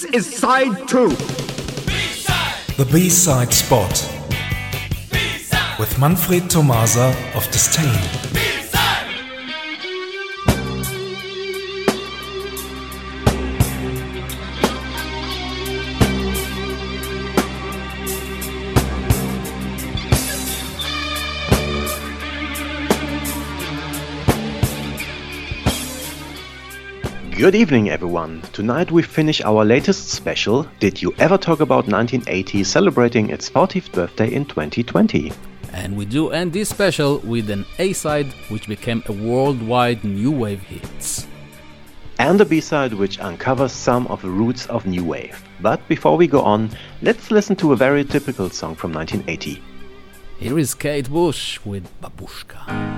This is side two. The B-side spot with Manfred Tomasa of Disdain. Good evening, everyone. Tonight we finish our latest special. Did you ever talk about 1980 celebrating its 40th birthday in 2020? And we do end this special with an A side which became a worldwide new wave hit. And a B side which uncovers some of the roots of new wave. But before we go on, let's listen to a very typical song from 1980. Here is Kate Bush with Babushka.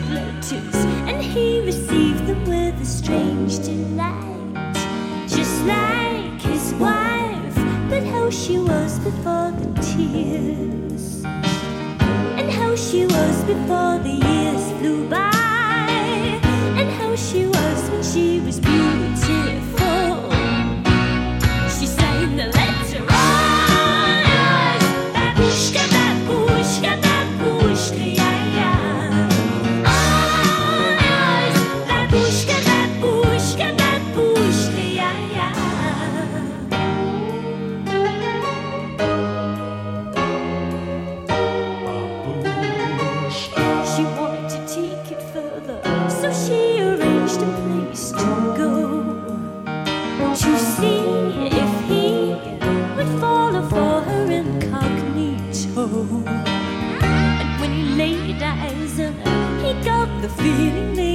Letters, and he received them with a strange delight. Just like his wife, but how she was before the tears and how she was before the years flew by, and how she was when she was beautiful. The feeling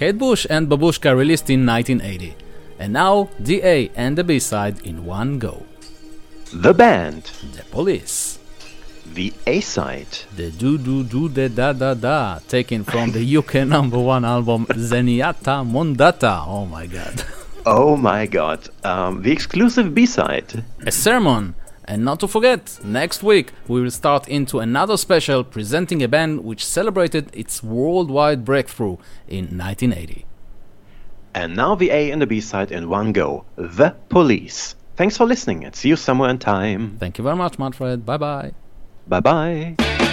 Kate Bush and Babushka released in 1980. And now the A and the B side in one go. The band, The Police. the A side, The do do do the da da da, taken from the UK number one album Zenyatta Mondatta. Oh my god. oh my god, um, the exclusive B side, A sermon. And not to forget, next week we will start into another special presenting a band which celebrated its worldwide breakthrough in 1980. and now the A and the B side in one go. The Police. Thanks for listening and see you somewhere in time. Thank you very much, Manfred. Bye bye. Bye bye.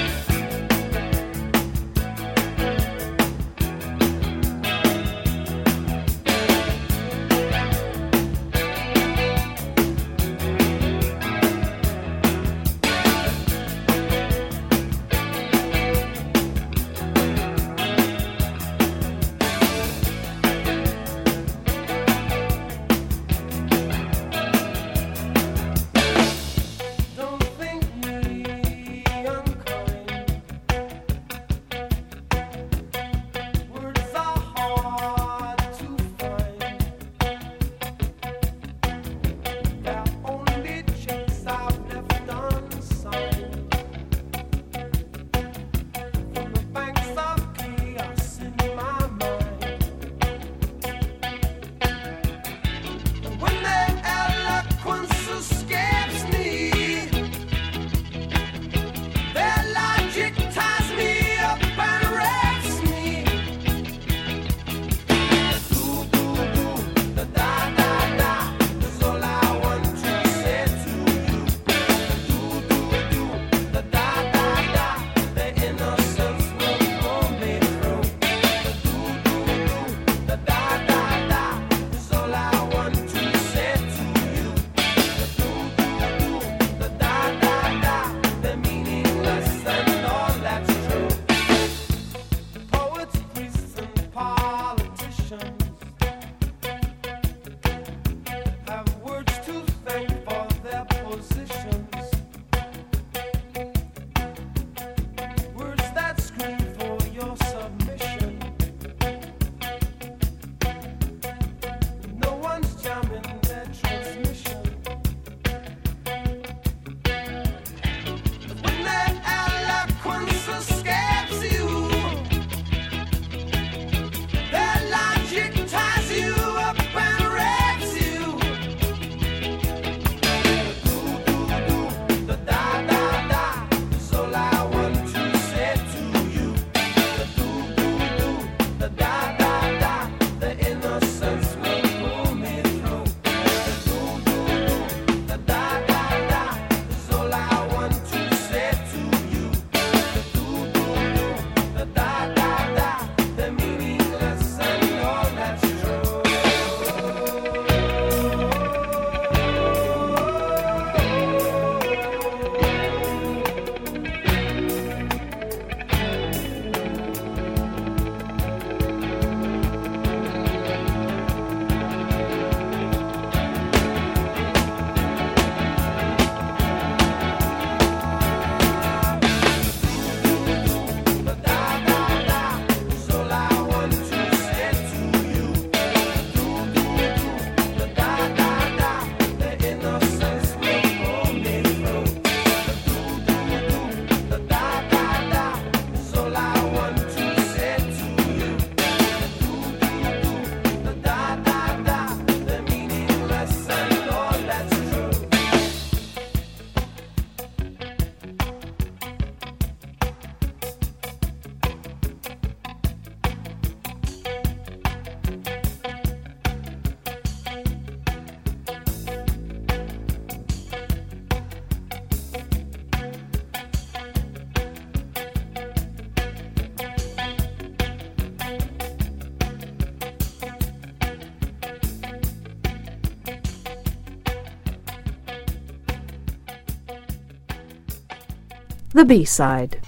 The B-Side.